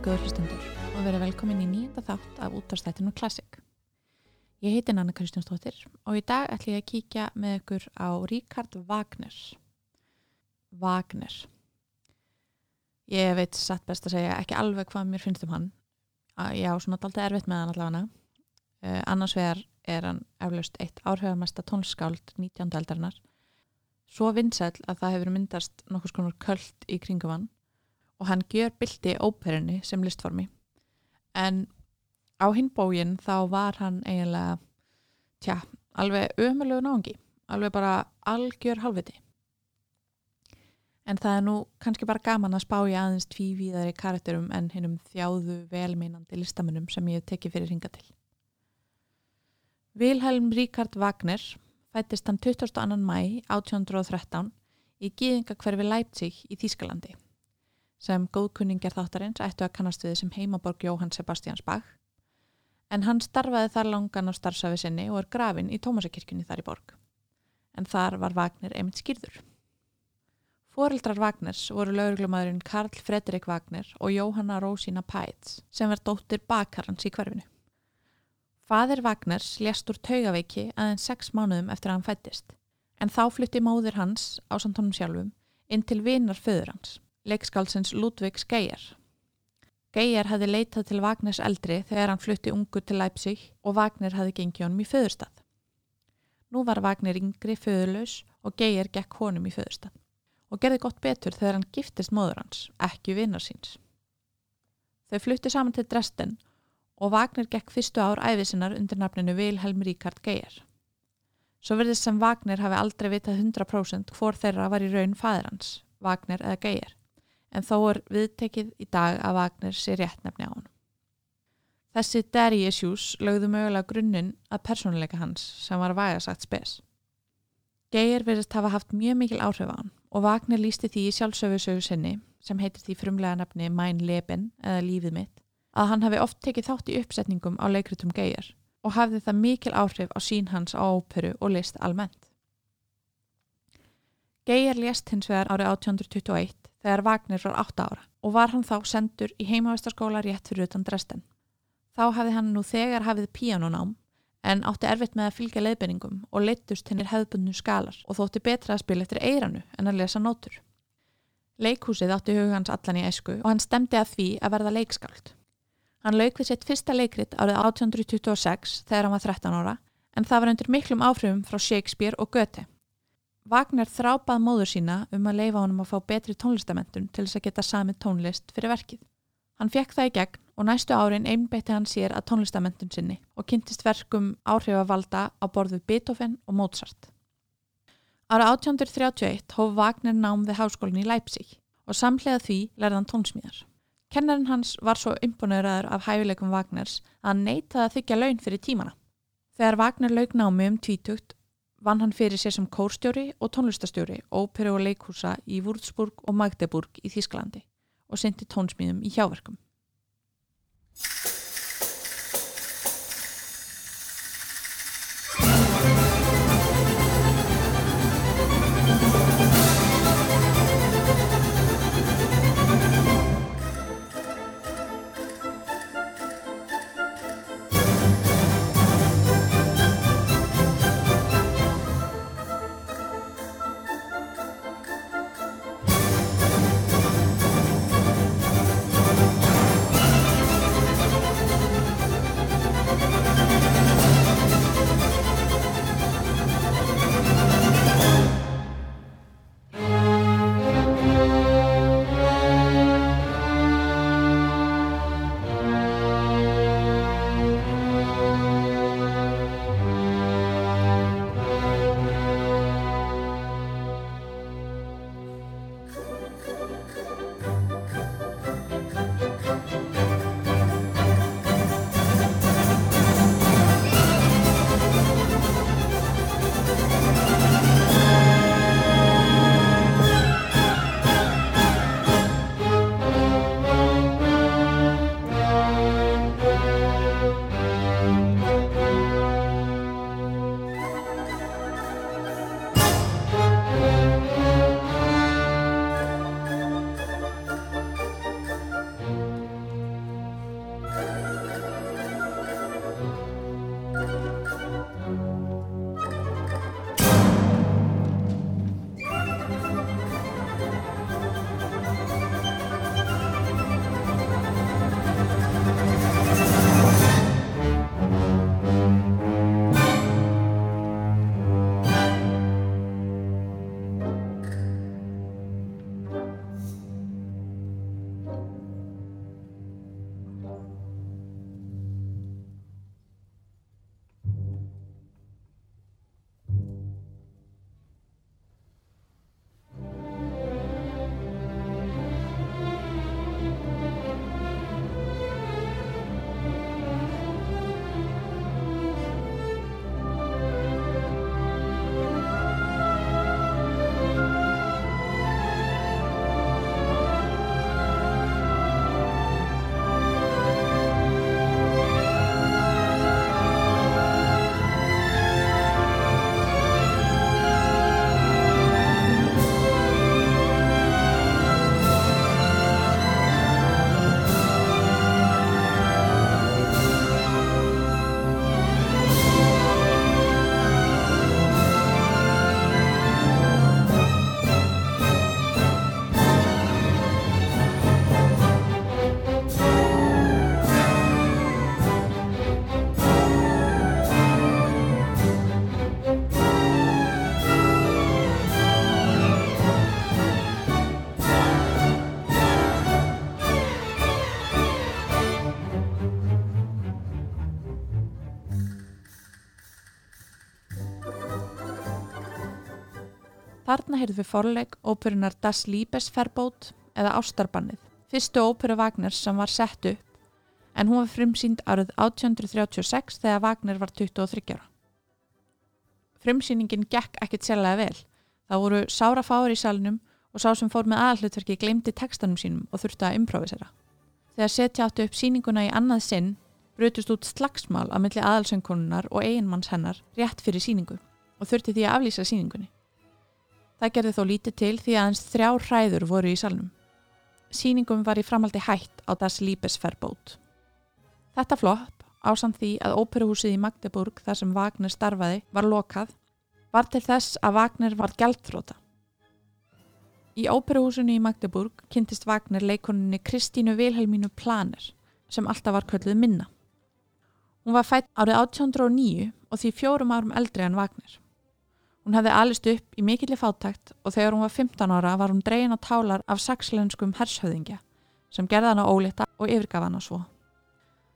góður hlustundur og verið velkomin í nýjenda þátt af útvarstættinu Classic. Ég heiti Nanna Kristjánsdóttir og í dag ætlum ég að kíkja með ykkur á Ríkard Wagner. Wagner. Ég veit satt best að segja ekki alveg hvað mér finnst um hann. Ég á svona alltaf erfitt með hann allavega. Uh, annars vegar er hann eflaust eitt áhrifamesta tónskáld 19. aldarinnar. Svo vinsæl að það hefur myndast nokkus konar köld í kringum hann og hann gjör bylti óperunni sem listformi. En á hinn bógin þá var hann eiginlega tja, alveg ömulegu náðungi alveg bara algjör halvviti en það er nú kannski bara gaman að spá í aðeins tvívíðari karakterum en hinnum þjáðu velmeinandi listamennum sem ég hef tekið fyrir hinga til. Vilhelm Ríkard Wagner fættist hann 22. mæ 1813 í gíðingakverfi Leipzig í Þýskalandi sem góðkunningar þáttarins ættu að kannast við sem heimaborg Jóhann Sebastians Bach en hann starfaði þar langan á starfsafi sinni og er grafin í Tómasakirkjunni þar í borg. En þar var Wagner einmitt skýrður. Fóreldrar Wagners voru lauruglumadurinn Karl Fredrik Wagner og Jóhanna Rósina Pæts sem var dóttir bakarans í hverfinu. Fadir Wagners lést úr taugaveiki aðeins sex mánuðum eftir að hann fættist en þá flytti móður hans á samtónum sjálfum inn til vinar föður hans leikskálsins Ludvigs Geijer. Geijer hefði leitað til Vagners eldri þegar hann flutti ungu til Leipzig og Vagner hefði gengið honum í föðurstað. Nú var Vagner yngri föðurlaus og Geijer gekk honum í föðurstað og gerði gott betur þegar hann giftist móður hans, ekki vinnar síns. Þau flutti saman til Dresden og Vagner gekk fyrstu ár æfisinnar undir nafninu Vilhelm Ríkard Geijer. Svo verðist sem Vagner hafi aldrei vitað 100% hvor þeirra var í raun fæður hans, Vagner eða Geijer en þó er viðtekið í dag að Wagner sé réttnefni á hann. Þessi issues lögðu mögulega grunninn að persónuleika hans sem var vægasagt spes. Geir verðist hafa haft mjög mikil áhrif á hann og Wagner lísti því í sjálfsögusögu sinni sem heitir því frumlega nafni Mein Leben eða Lífið mitt að hann hafi oft tekið þátt í uppsetningum á leikritum Geir og hafði það mikil áhrif á sín hans á óperu og list almennt. Geir lést hins vegar árið 1821 þegar Wagner var 8 ára og var hann þá sendur í heimavistarskóla rétt fyrir utan Dresden. Þá hafði hann nú þegar hafið píanonám en átti erfitt með að fylgja leiðbenningum og leittust hennir hefðbundnu skalar og þótti betra að spila eftir eiranu en að lesa nótur. Leikhúsið átti hugans allan í esku og hann stemdi að því að verða leikskáld. Hann lauk við sitt fyrsta leikrit árið 1826 þegar hann var 13 ára en það var undir miklum áhrifum frá Shakespeare og Goethe. Wagner þrápað móður sína um að leifa honum að fá betri tónlistamentun til þess að geta samið tónlist fyrir verkið. Hann fekk það í gegn og næstu árin einbeitti hann sér að tónlistamentun sinni og kynntist verkum áhrifavalda á borðu Beethoven og Mozart. Ára 1831 hóf Wagner nám við háskólinn í Leipzig og samlega því lærðan tónsmíðar. Kennarinn hans var svo imponeraður af hæfileikum Wagners að hann neytaði að þykja laun fyrir tímana. Þegar Wagner laug námi um tvítugt vann hann fyrir sér sem kórstjóri og tónlistastjóri óperu og leikhúsa í Würzburg og Magdeburg í Þísklandi og sendi tónsmíðum í hjáverkum. Þarna heyrðum við forleik óperunar Das Liebesverbot eða Ástarbannið, fyrstu óperu Vagners sem var sett upp en hún var frumsýnd árið 1836 þegar Wagner var 23 ára. Frumsýningin gekk ekkit sérlega vel. Það voru sára fáir í salnum og sá sem fór með aðallutverki glemdi textanum sínum og þurfti að improvisera. Þegar setja áttu upp síninguna í annað sinn brutust út slagsmál að milli aðalsönkonunar og eiginmanns hennar rétt fyrir síningu og þurfti því að aflýsa síningunni. Það gerði þó lítið til því að hans þrjá hræður voru í salnum. Síningum var í framaldi hætt á Das Liebesverbot. Þetta flopp, ásamt því að óperuhúsið í Magdeburg þar sem Wagner starfaði var lokað, var til þess að Wagner var gældþróta. Í óperuhúsinu í Magdeburg kynntist Wagner leikoninni Kristínu Vilhelmínu Planer sem alltaf var kölluð minna. Hún var fætt árið 1809 og því fjórum árum eldri en Wagner. Hún hefði alist upp í mikilli fátækt og þegar hún var 15 ára var hún dregin á tálar af sakslenskum hershöðingja sem gerða hana ólita og yfirgaf hana svo.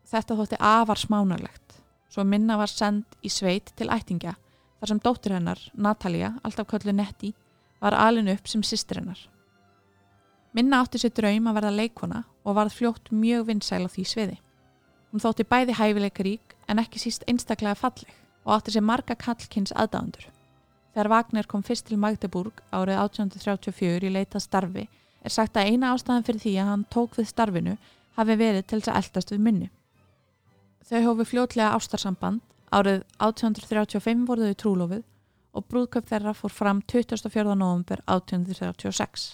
Þetta þótti afar smánarlegt, svo minna var send í sveit til ættingja þar sem dóttur hennar, Natalia, alltaf köllu Netti, var alin upp sem sýstir hennar. Minna átti sér draum að verða leikona og varð fljótt mjög vinsæl á því sviði. Hún þótti bæði hæfileikarík en ekki síst einstaklega falleg og átti sér marga kallkynns aðdáðundur. Þegar Wagner kom fyrst til Magdeburg árið 1834 í leitað starfi er sagt að eina ástæðan fyrir því að hann tók við starfinu hafi verið til þess að eldast við minni. Þau hófi fljótlega ástarsamband, árið 1835 voru þau trúlofið og brúðköp þeirra fór fram 24. november 1836.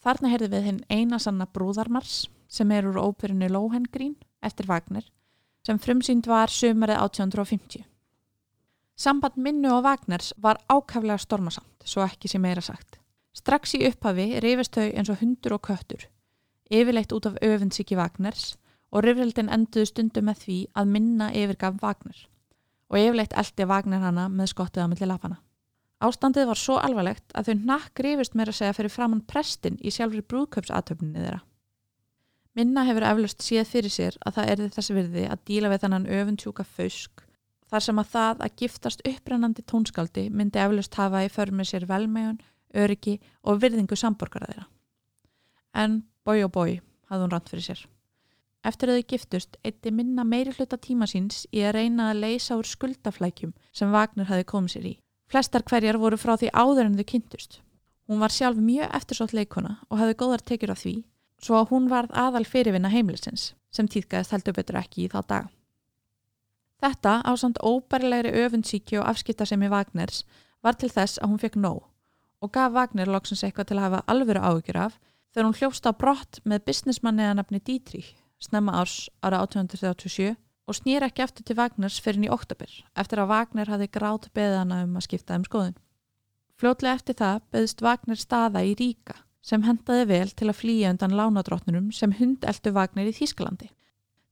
Þarna heyrði við hinn eina sanna brúðarmars sem er úr óperinu Lohengrín eftir Wagner sem frumsýnd var sömarið 1850. Samband minnu og Wagners var ákaflega stormasamt, svo ekki sem meira sagt. Strax í upphafi rifist þau eins og hundur og köttur, yfirleitt út af öfunnsíki Wagners og rifrildin enduðu stundu með því að minna yfirgaf Wagner og yfirleitt eldi Wagner hana með skottið á milli lapana. Ástandið var svo alvarlegt að þau nakk rifist meira segja fyrir framann prestin í sjálfur brúðköpsatöfninni þeirra. Minna hefur eflust séð fyrir sér að það erði þessi virði að díla við þannan öfundsjúka fausk þar sem að það að giftast upprennandi tónskaldi myndi eflust hafa í för með sér velmegun, öryggi og virðingu samborgara þeirra. En bói og bói hafði hún rand fyrir sér. Eftir að þau giftust eitti minna meiri hluta tíma síns í að reyna að leysa úr skuldaflækjum sem Wagner hafi komið sér í. Flestar hverjar voru frá því áður en þau kynntust. Hún var sjálf mjög eftirsótt leikona og hafði góðar tekjur af því, svo að hún varð aðal fyrirvinna heimilisins, sem týðgæðist heldur betur ekki í þá dag. Þetta á samt óbærilegri öfundsíki og afskiptasemi Wagners var til þess að hún fekk nóg og gaf Wagner loksins eitthvað til að hafa alvöru áhyggjur af þegar hún hljófst á brott með businessmanniða nafni Dietrich snemma árs ára 1837 og snýr ekki eftir til Wagners fyrir í oktober eftir að Wagner hafi grátt beðana um að skipta um skoðun. Fljótlega eftir það beðist Wagner staða í Ríka sem hendaði vel til að flýja undan lánadrótnunum sem hundeldu Wagner í Þýskalandi.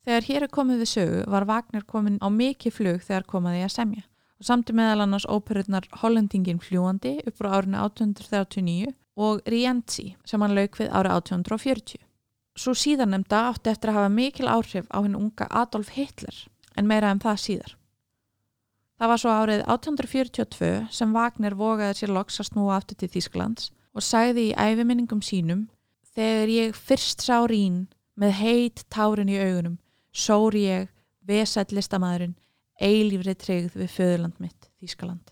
Þegar hér er komið við sögu var Wagner komin á mikið flug þegar komaði að semja og samti meðal annars óperurnar Hollendingin fljúandi upp frá árinu 1839 og Rienzi sem hann lauk við ára 1840. Svo síðanemda átti eftir að hafa mikil áhrif á henn unga Adolf Hitler en meira en um það síðar. Það var svo árið 1842 sem Wagner vogaði sér loks að snúa aftur til Þýsklands og sagði í æfiminningum sínum Þegar ég fyrst sá rín með heit tárin í augunum, sóri ég, vesætt listamæðurinn, eilífri tryggð við föðurland mitt, Þýskaland.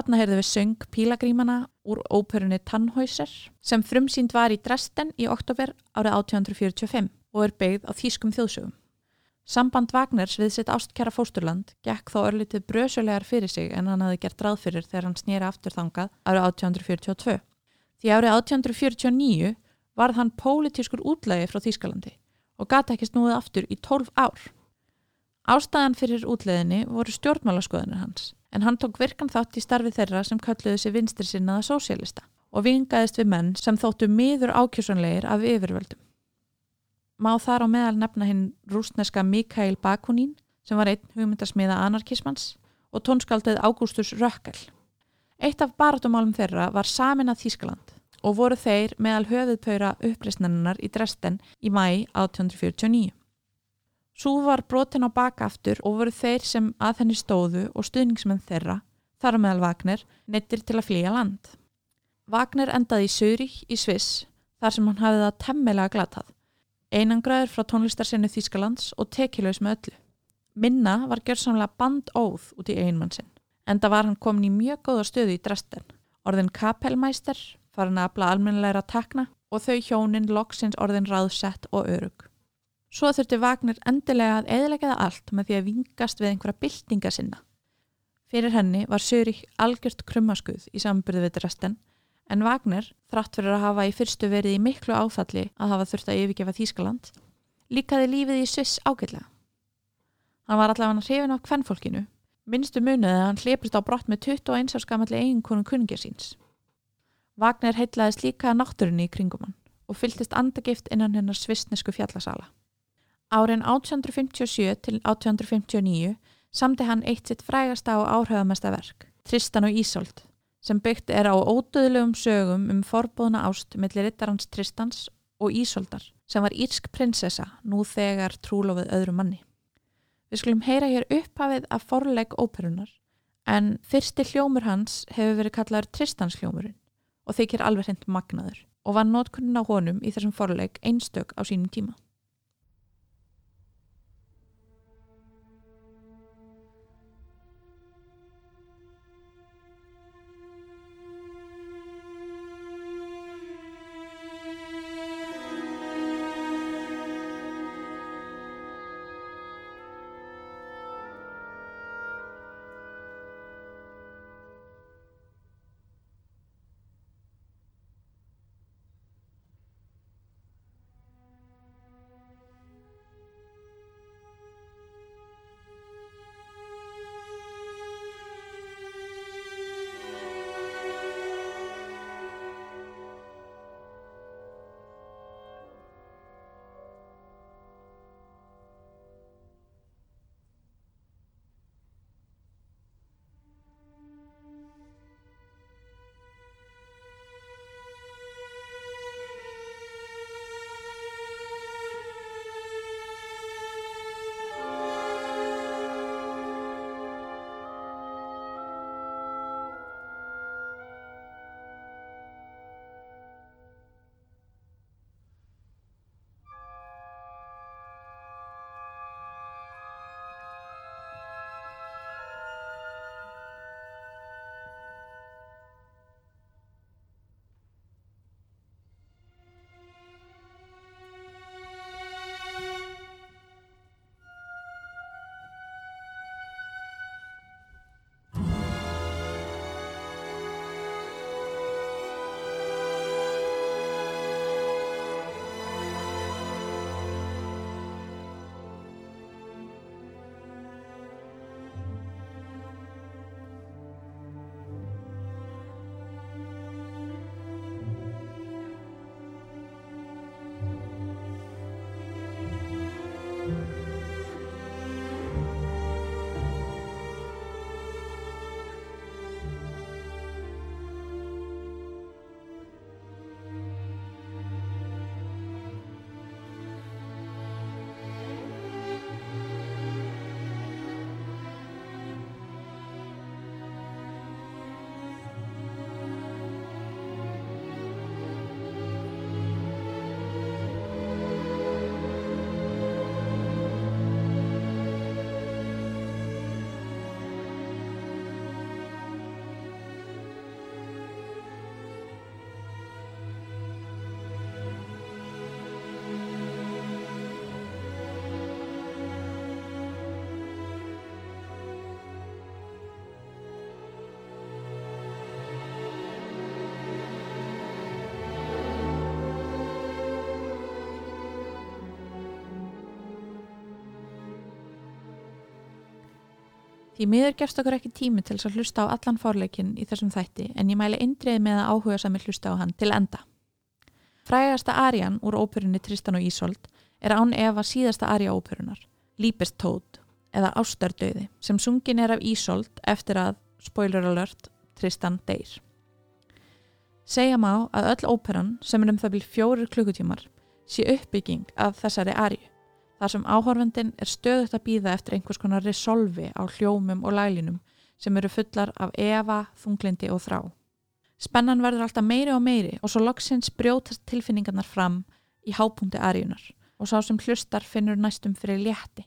Þarna heyrðu við söng Pílagrímana úr óperunni Tannhäuser sem frumsýnd var í Dresden í oktober árið 1845 og er beigð á þýskum þjóðsögum. Samband Vagners við sitt ástkjara fósturland gekk þó örlítið brösulegar fyrir sig en hann hafði gert ráð fyrir þegar hann snýra aftur þangað árið 1842. Því árið 1849 varð hann pólitískur útlægi frá Þýskalandi og gata ekki snúið aftur í 12 ár. Ástæðan fyrir útleðinni voru stjórnmálaskoðanir hans en hann tók virkan þátt í starfi þeirra sem kölluðu sig vinstri sinnaða sósélista og vingaðist við menn sem þóttu miður ákjössanleir af yfirvöldum. Má þar á meðal nefna hinn rúsneska Mikael Bakunin sem var einn hugmyndasmiða anarkismans og tónskaldið Ágústus Rökkel. Eitt af baratumálum þeirra var samin að Þískaland og voru þeir meðal höfuðpöyra uppreysnarinnar í Dresden í mæ 1849. Sú var brotin á bakaftur og voru þeir sem að henni stóðu og stuðningsmenn þeirra, þar meðal Vagner, nettir til að flýja land. Vagner endaði í Sörík í Sviss þar sem hann hafið það temmilega glatað. Einangraður frá tónlistarsinnu Þýskalands og tekilaus með öllu. Minna var gjörsamlega bandóð út í einmann sinn. Enda var hann komin í mjög góða stöðu í Dresden. Orðin kapelmæster, farin að abla almennilegra takna og þau hjónin loksins orðin ráðsett og örug. Svo þurfti Vagner endilega að eðlega það allt með því að vingast við einhverja byltinga sinna. Fyrir henni var Sörik algjört krummaskuð í sambyrðu við Dresden en Vagner, þrátt fyrir að hafa í fyrstu verið í miklu áfalli að hafa þurft að yfirgefa Þýskaland, líkaði lífið í Sviss ágætlega. Hann var allavega hrifin af kvennfólkinu, minnstu munið að hann hliprist á brott með 21 árskamalli eiginkonum kuningir síns. Vagner heitlaðist líka náttúrunni í kringum hann og fyltist andagift innan hennar svissnesku fjallasala. Árin 1857 til 1859 samti hann eitt sitt frægasta og áhrifamesta verk, Tristan og Ísolt, sem byggt er á ódöðlegum sögum um forbóðna ást millir rittarans Tristans og Ísoldar, sem var írsk prinsessa nú þegar trúlofið öðru manni. Við skulum heyra hér upphafið af forleg óperunar, en fyrsti hljómur hans hefur verið kallaður Tristans hljómurinn og þykir alveg hreint magnaður og var nótkunnin á honum í þessum forleg einstök á sínum tíma. Því miður gefst okkur ekki tími til að hlusta á allan fórleikin í þessum þætti en ég mæli eindrið með að áhuga sami hlusta á hann til enda. Frægasta arian úr óperunni Tristan og Ísold er án efa síðasta aria óperunar, Lípest Tóð eða Ástardauði sem sungin er af Ísold eftir að, spoiler alert, Tristan deyr. Segja má að öll óperan sem er um það byrj fjórir klukkutímar sé uppbygging af þessari ariu þar sem áhorfendin er stöðut að býða eftir einhvers konar resolvi á hljómum og lælinum sem eru fullar af efa, þunglindi og þrá. Spennan verður alltaf meiri og meiri og svo loksins brjótast tilfinningarnar fram í hápunkti ariunar og sá sem hlustar finnur næstum fyrir létti.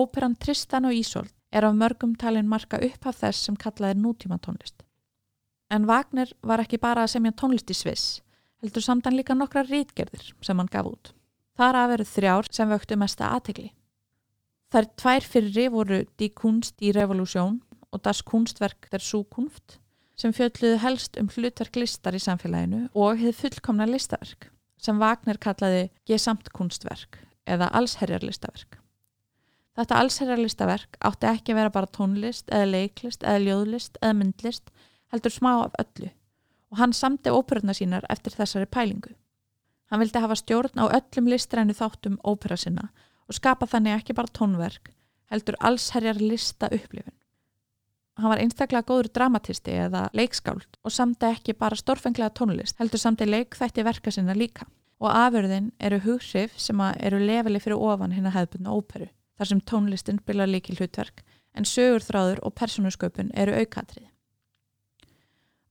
Óperan Tristan og Ísolt er af mörgum talin marka upp af þess sem kallað er nútíma tónlist. En Wagner var ekki bara að semja tónlist í Sviss, heldur samtan líka nokkra rítgerðir sem hann gaf út. Þar að veru þrjár sem vöktu mesta aðtegli. Þær tvær fyrri voru Die Kunst í Revolution og Das Kunstwerk der Zukunft sem fjöldluðu helst um hlutverk listar í samfélaginu og hefði fullkomna listaverk sem Wagner kallaði gesamt kunstverk eða allsherjarlistaverk. Þetta allsherjarlistaverk átti ekki að vera bara tónlist eða leiklist eða ljóðlist eða myndlist heldur smá af öllu og hann samti óperuna sínar eftir þessari pælingu. Hann vildi hafa stjórn á öllum listrænu þáttum ópera sinna og skapa þannig ekki bara tónverk heldur allsherjarlista upplifun. Hann var einstaklega góður dramatisti eða leikskáld og samti ekki bara stórfenglega tónlist heldur samti leikþætti verka sinna líka og afurðin eru hughrif sem eru lefili fyrir ofan hinn að hefðbunna óperu þar sem tónlistin byrja líkil hlutverk en sögurþráður og persónusköpun eru aukatrið.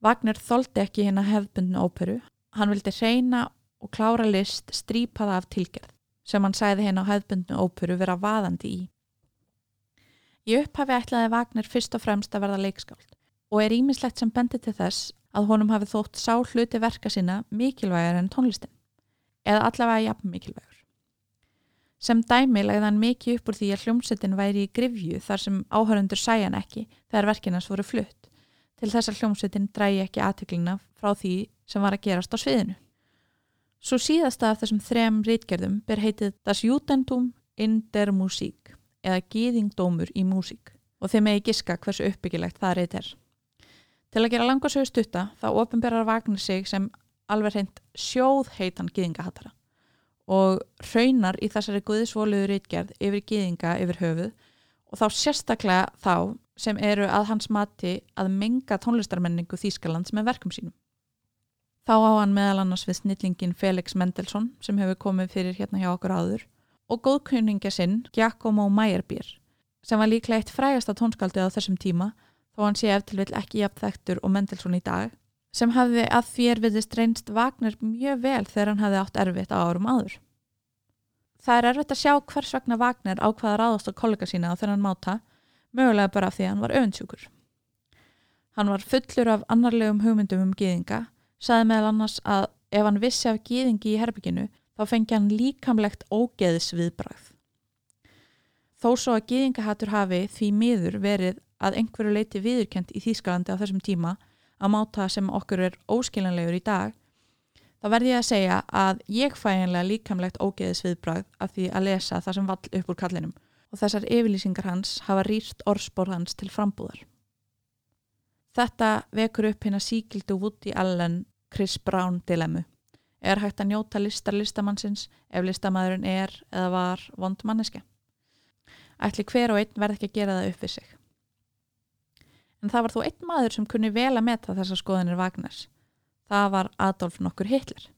Wagner þóldi ekki hinn að hefðbundna óperu, hann vildi reyna og klára list strípaða af tilgerð sem hann sæði hinn á hefðbundnu óperu vera vaðandi í. Í upphafi ætlaði Wagner fyrst og fremst að verða leikskáld og er ímislegt sem bendi til þess að honum hafi þótt sá hluti verka sína mikilvægar en tónlistin eða allavega jafn mikilvægur. Sem dæmi lagði hann mikið upp úr því að hljómsettin væri í grifju þar sem áhörundur sæjan ekki þegar verkinans voru flutt til þess að hljómsettin drægi ekki aðtöklina frá því sem var að gerast á sviðinu. Svo síðasta af þessum þrem rítgerðum ber heitið Das Judentum in der Musik eða Gýðingdómur í músík og þeim megi giska hversu uppbyggilegt það reyt er. Til að gera langarsögu stutta þá ofinberar Vagnar sig sem alveg hreint sjóð heitan gýðingahattara og raunar í þessari guðisvóluður rítgerð yfir gýðinga yfir höfuð og þá sérstaklega þá sem eru að hans mati að menga tónlistarmenningu Þýskalands með verkum sínum. Þá á hann meðal annars við snillingin Felix Mendelssohn sem hefur komið fyrir hérna hjá okkur áður og góðkunninga sinn Giacomo Meyerbeer sem var líklega eitt frægasta tónskaldið á þessum tíma þó hann sé eftir vil ekki jafnþektur og Mendelssohn í dag sem hafði að þér viðist reynst Wagner mjög vel þegar hann hafði átt erfitt á árum áður. Það er erfitt að sjá hvers vegna Wagner ákvaða ráðast á kollega sína á þennan máta, mögulega bara af því að hann var öfundsjúkur. Hann var fullur af annarlegum hugmyndum um gýðinga, saði meðal annars að ef hann vissi af gýðingi í herbygginu þá fengi hann líkamlegt ógeðsviðbrað. Þó svo að gýðingahatur hafi því miður verið að einhverju leiti viðurkent í Þýskalandi á þessum tíma að máta sem okkur er óskiljanlegur í dag þá verði ég að segja að ég fæ einlega líkamlegt ógeðis viðbrað af því að lesa það sem vall upp úr kallinum og þessar yfirlýsingar hans hafa rýrt orðspór hans til frambúðar. Þetta vekur upp hérna síkildu Woody Allen Chris Brown dilemmu. Er hægt að njóta listar listamannsins ef listamæðurinn er eða var vond manneske? Ætli hver og einn verð ekki að gera það upp við sig en það var þó einn maður sem kunni vel að meta þessar skoðanir Vagnars. Það var Adolf nokkur Hitler.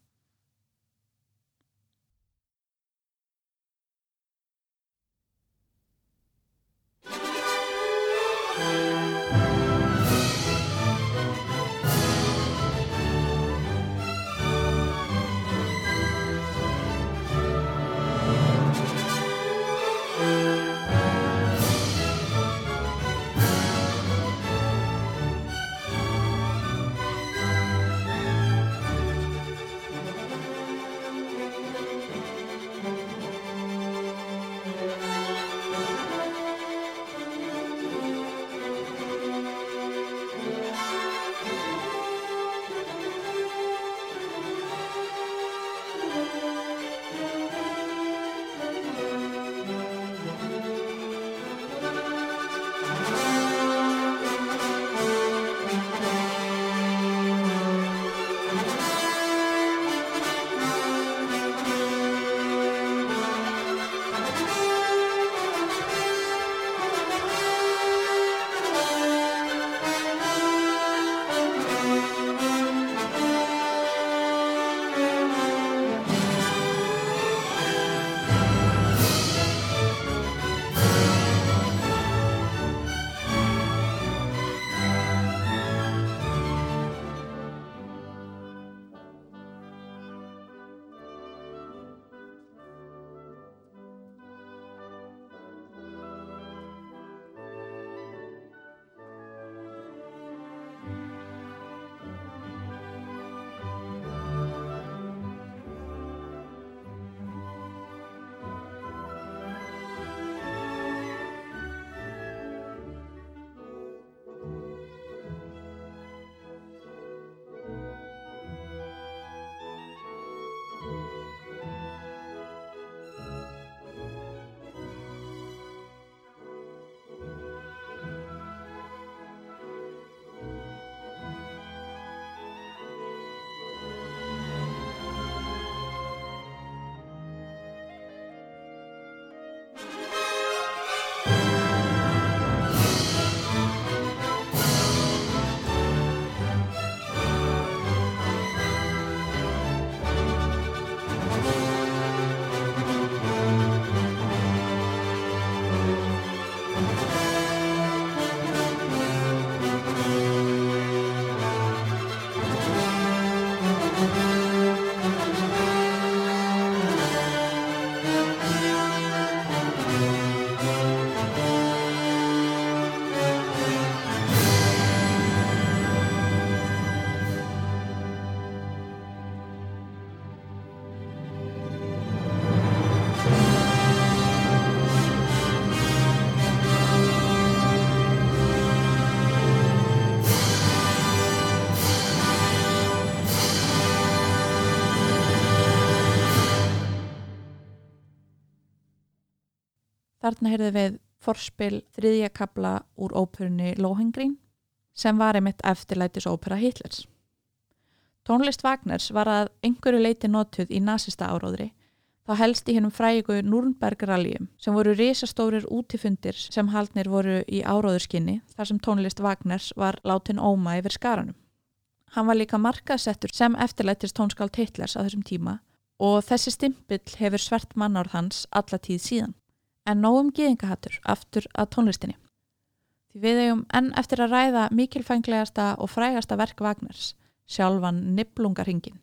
Þarna heyrðu við forspil þriðja kabla úr óperunni Lohengrin sem var einmitt eftirlætis ópera Hitlers. Tónlist Wagners var að einhverju leiti notuð í nazista áróðri þá helst í hennum frægu Nürnberg rallyum sem voru risastórir útifundir sem haldnir voru í áróðurskinni þar sem tónlist Wagners var látin óma yfir skaranum. Hann var líka markaðsettur sem eftirlættist tónskald Hitlers á þessum tíma og þessi stimpill hefur svert mannárð hans alla tíð síðan. En nógum gíðingahattur aftur að tónlistinni. Því við eigum enn eftir að ræða mikilfænglegasta og frægasta verk Wagners, sjálfan Niblungarhingin.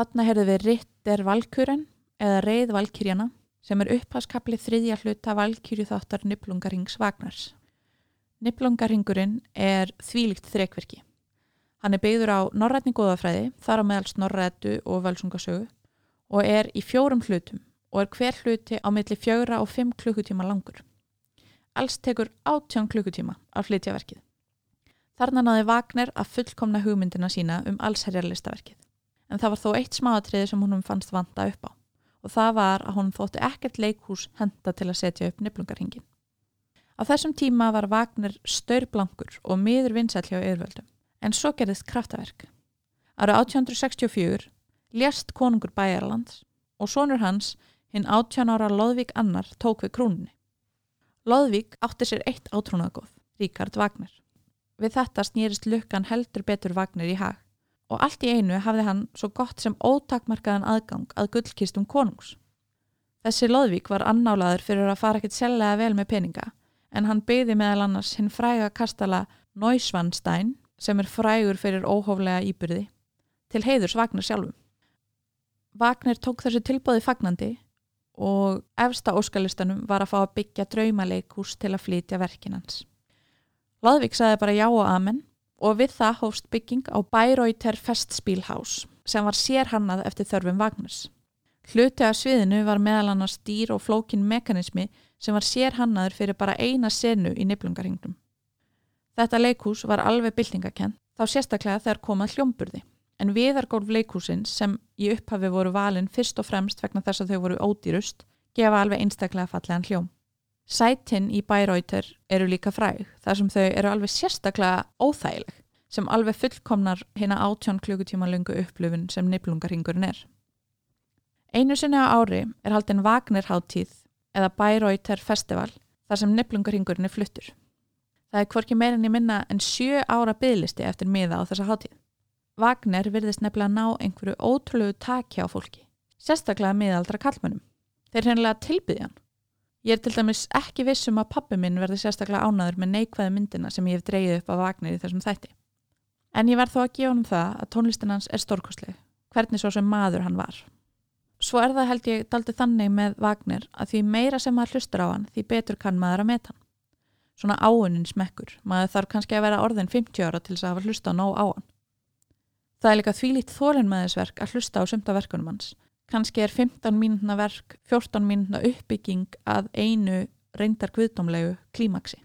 Þarna heyrðu við Ritter Valkuren eða Reið Valkyrjana sem er upphagskapli þriðja hluta Valkyrju þáttar Niblungarings Vagnars. Niblungaringurinn er þvílikt þrekverki. Hann er byggður á norrætni góðafræði, þar á meðal snorrætu og völsungasögu og er í fjórum hlutum og er hver hluti á milli fjögra og fimm klukkutíma langur. Alls tekur átján klukkutíma að flytja verkið. Þarna náði Wagner að fullkomna hugmyndina sína um allsherjarlistaverkið. En það var þó eitt smáatriði sem húnum fannst vanda upp á og það var að hún þótti ekkert leikhús henda til að setja upp nefnungarhingin. Á þessum tíma var Wagner staurblankur og miður vinsæl hjá yfirvöldum, en svo gerðist kraftaverk. Ára 1864 lést konungur Bæjarlands og sonur hans, hinn 18 ára Lóðvík Annar, tók við krúnunni. Lóðvík átti sér eitt átrúnaðgóð, Ríkard Wagner. Við þetta snýrist lukkan heldur betur Wagner í hag og allt í einu hafði hann svo gott sem ótakmarkaðan aðgang að gullkistum konungs. Þessi loðvík var annálaður fyrir að fara ekkert sellega vel með peninga en hann byði meðal annars hinn fræga kastala Neusvanstein sem er frægur fyrir óhóflega íbyrði til heiðurs Vagnar sjálfum. Vagnar tók þessu tilbóði fagnandi og efsta óskalistanum var að fá að byggja draumaleikús til að flytja verkinans. Loðvík saði bara já og amen og við það hófst bygging á Bayreuther Festspielhaus sem var sérhannað eftir þörfum Vagnars. Hluti af sviðinu var meðal annars dýr og flókin mekanismi sem var sérhannaður fyrir bara eina senu í neflungarhingnum. Þetta leikús var alveg byltingakent þá sérstaklega þegar komað hljómburði en viðargólf leikúsins sem í upphafi voru valin fyrst og fremst vegna þess að þau voru ódýrust gefa alveg einstaklega fallegan hljóm. Sætin í Bærauter eru líka fræg þar sem þau eru alveg sérstaklega óþægileg sem alveg fullkomnar hérna átjón klukutíma lungu upplöfun sem neflungarhingurinn er. Einu sinni á ári er haldin Wagner-háttíð eða Bærauter festival þar sem neflungarhingurinn er fluttur. Það er hvorki meirinni minna en sjö ára bygglisti eftir miða á þessa háttíð. Wagner virðist nefnilega ná einhverju ótrúlegu takja á fólki, sérstaklega miðaldra kallmönnum. Þeir hreinlega tilbyðjan Ég er til dæmis ekki vissum að pappi minn verði sérstaklega ánaður með neikvæði myndina sem ég hef dreyið upp á Vagner í þessum þætti. En ég verð þó að gefa hann það að tónlistin hans er stórkosleg, hvernig svo sem maður hann var. Svo er það held ég daldi þannig með Vagner að því meira sem maður hlustur á hann því betur kann maður að meta hann. Svona áunin smekkur, maður þarf kannski að vera orðin 50 ára til þess að hafa hlusta nóg á hann. Það er líka þvílít þólinn með þess verk að hlusta á sumta verkunum hans kannski er 15 mínúna verk 14 mínúna uppbygging að einu reyndar kviðdómlegu klímaksi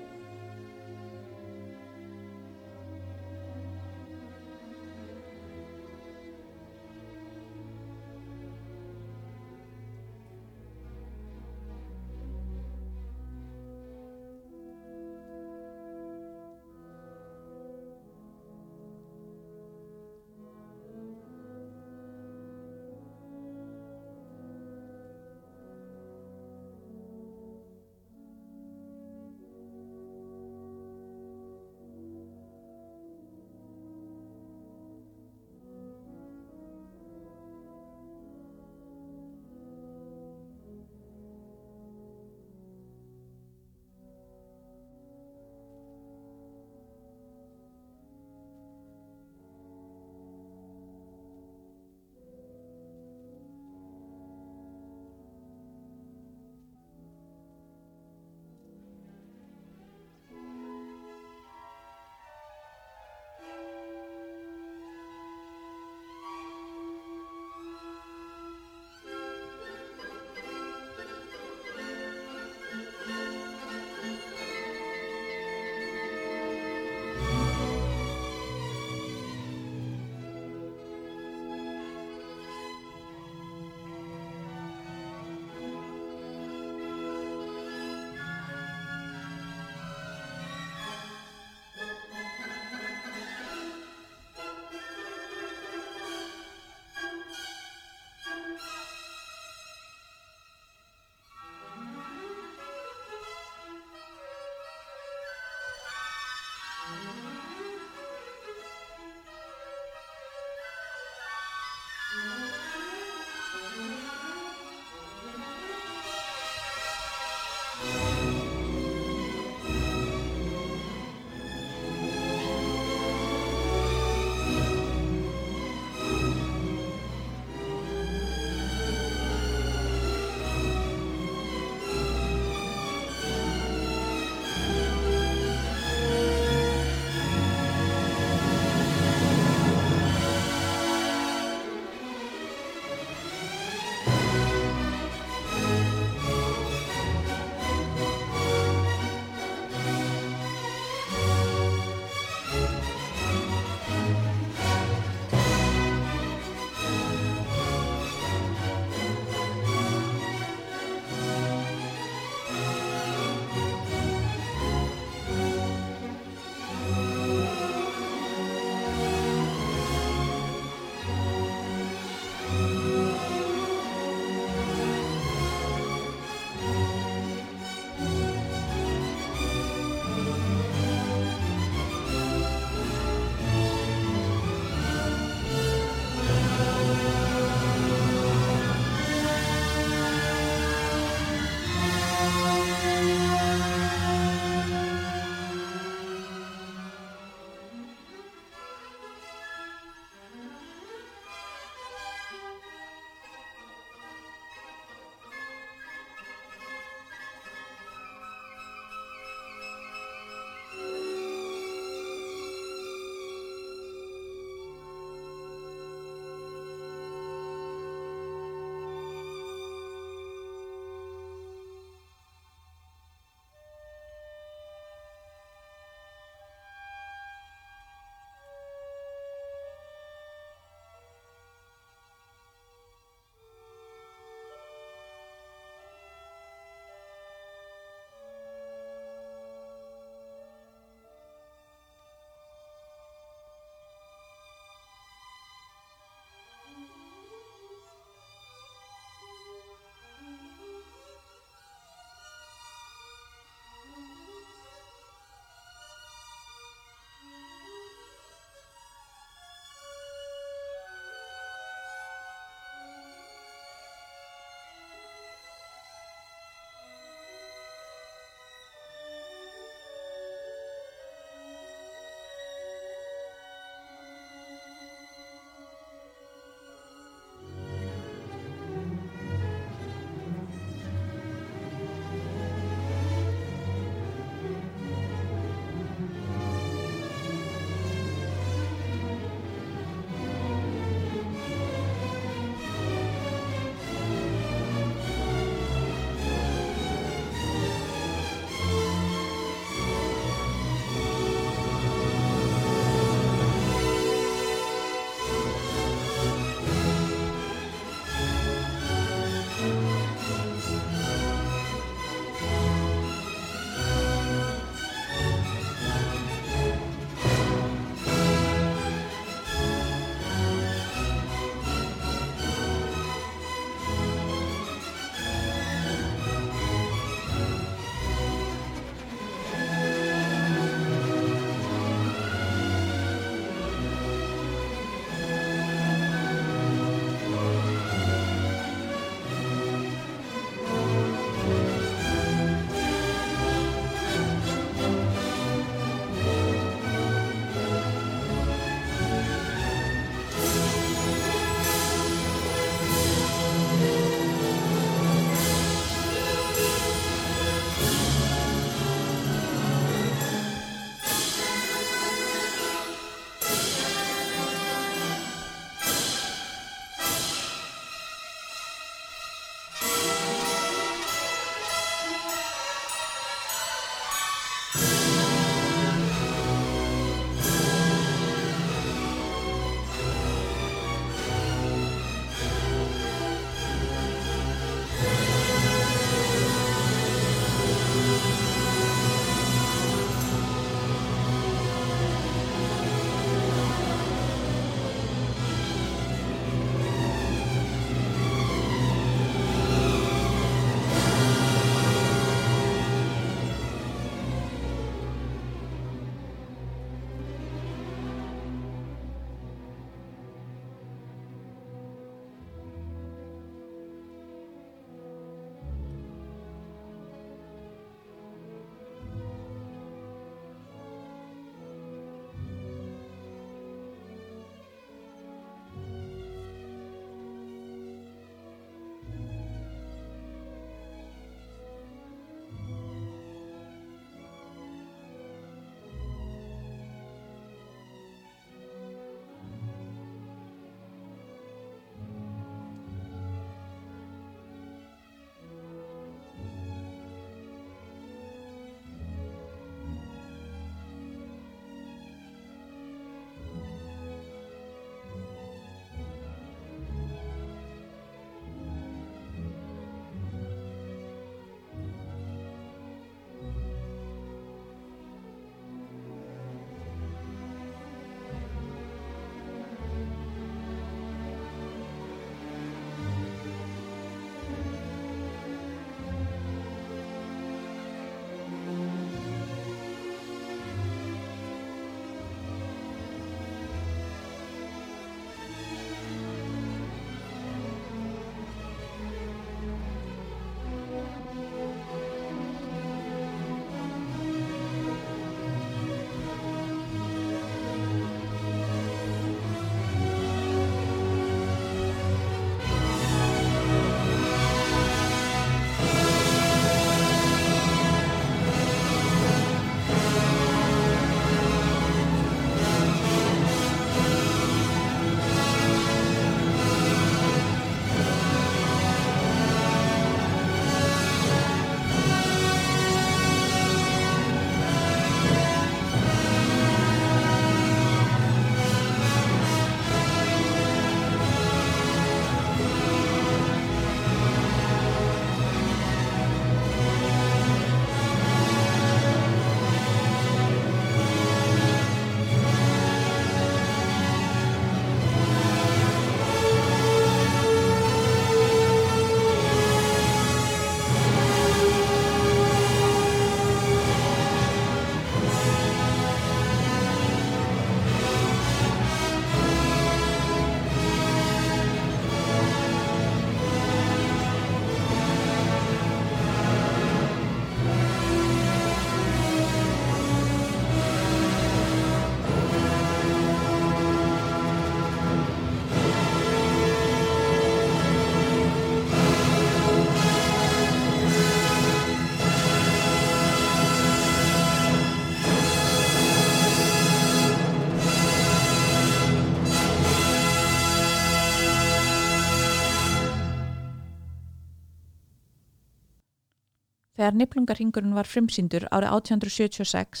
Þegar Niblungarhingurinn var frimsýndur árið 1876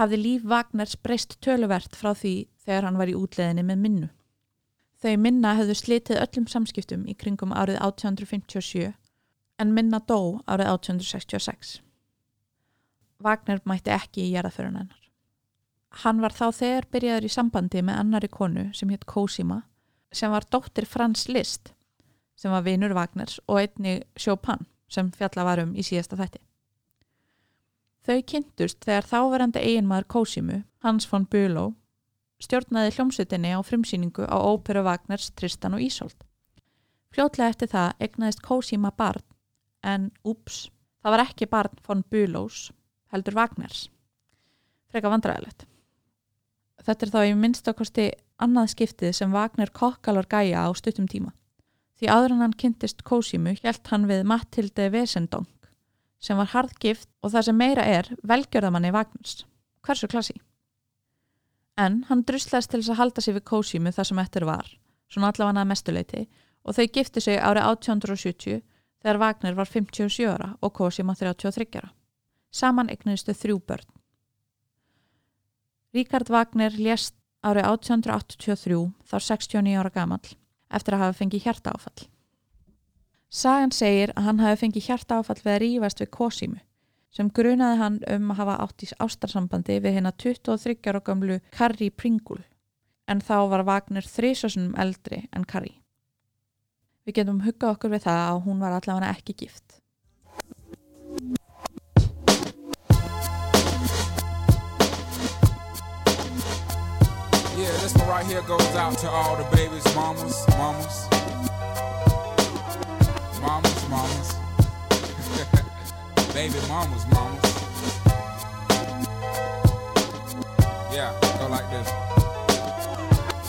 hafði líf Wagners breyst töluvert frá því þegar hann var í útleðinni með minnu. Þau minna hefðu slitið öllum samskiptum í kringum árið 1857 en minna dó árið 1866. Wagner mætti ekki í jæraðförun hennar. Hann var þá þegar byrjaður í sambandi með annari konu sem hétt Cosima sem var dóttir Frans Liszt sem var vinur Wagners og einni Chopin sem fjalla varum í síðasta þætti. Þau kynntust þegar þáverandi eiginmaður Cosimu, Hans von Bülow, stjórnaði hljómsutinni á frimsýningu á óperu Wagners Tristan og Ísolt. Fljótlega eftir það egnaðist Cosima barn, en úps, það var ekki barn von Bülows, heldur Wagners. Freka vandræðilegt. Þetta er þá í minnstakosti annað skiptið sem Wagner kokkalor gæja á stuttum tíma. Því áður en hann kynntist Cosimu hjælt hann við Matilde Vesendong sem var hardgift og það sem meira er velgjörðamanni Wagners. Hversu klassi? En hann druslæst til þess að halda sig við Cosimu það sem eftir var, svona allavega að mestuleiti og þau gifti sig árið 1870 þegar Wagner var 57 ára og Cosima 33 ára. Saman egnuðistu þrjú börn. Ríkard Wagner lést árið 1883 þá 69 ára gamal eftir að hafa fengið hjarta áfall. Sagan segir að hann hafi fengið hjarta áfall við að rýfast við Cosimu sem grunaði hann um að hafa átt í ástarsambandi við hérna 23 ára gamlu Carrie Pringle en þá var Wagner þrísasunum eldri en Carrie. Við getum huggað okkur við það að hún var allavega ekki gift. This one right here goes out to all the babies, mamas, mamas. Mamas, mamas. Baby mamas, mamas. Yeah, go like this.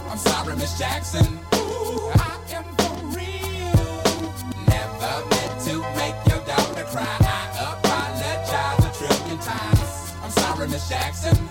I'm sorry, Miss Jackson. Ooh, I am for real. Never meant to make your daughter cry. I apologize a trillion times. I'm sorry, Miss Jackson.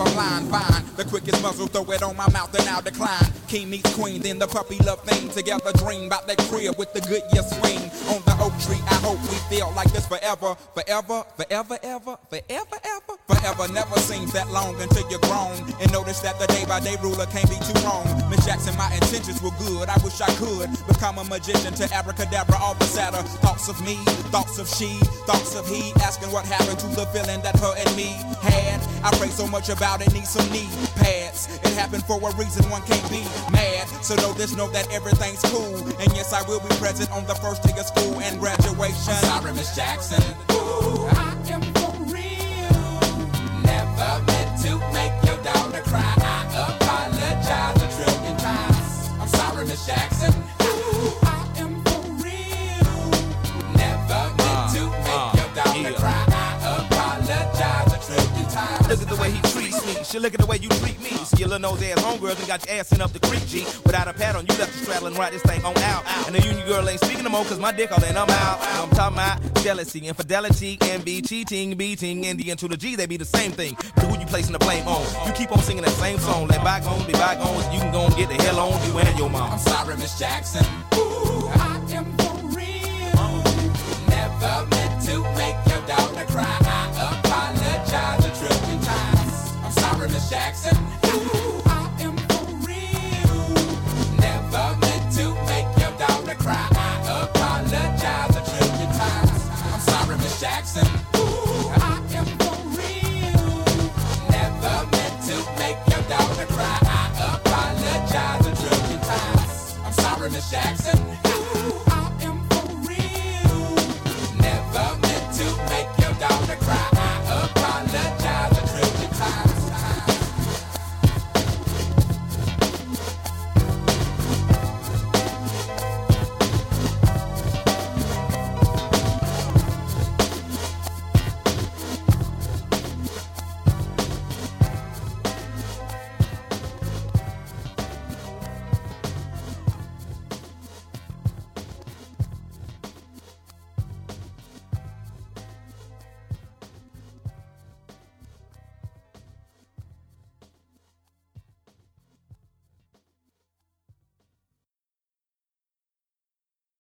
up around. The quickest muzzle, throw it on my mouth and I'll decline. King meets queen, then the puppy love thing. Together dream about that crib with the good year swing. On the oak tree, I hope we feel like this forever. Forever, forever, ever, forever, ever. Forever never seems that long until you're grown. And notice that the day by day ruler can't be too wrong. Miss Jackson, my intentions were good. I wish I could become a magician to abracadabra all the sadder. Thoughts of me, thoughts of she, thoughts of he. Asking what happened to the feeling that her and me had. I pray so much about it, need some knee pads. It happened for a reason, one can't be mad. So know this, know that everything's cool. And yes, I will be present on the first day of school and graduation. Sorry, Miss Jackson. Ooh, Shit, look at the way you treat me. You See your little nose ass homegirls and got your ass sent up the creek, G. Without a pad on, you left the straddle and ride this thing on out. And the union girl ain't speaking no more, cause my dick all in, I'm out. I'm talking about jealousy, infidelity, envy, cheating, beating, and the into the G, they be the same thing. But who you placing the blame on? You keep on singing that same song. Let bygones be bygones, you can go and get the hell on you and your mom. I'm sorry, Miss Jackson. Ooh, I am for real. Never meant to make your daughter cry. Jackson. I am for real. Never meant to make your daughter cry. I apologize a trillion times. I'm sorry, Miss Jackson. I am for real. Never meant to make your daughter cry. I apologize a trillion times. I'm sorry, Miss Jackson.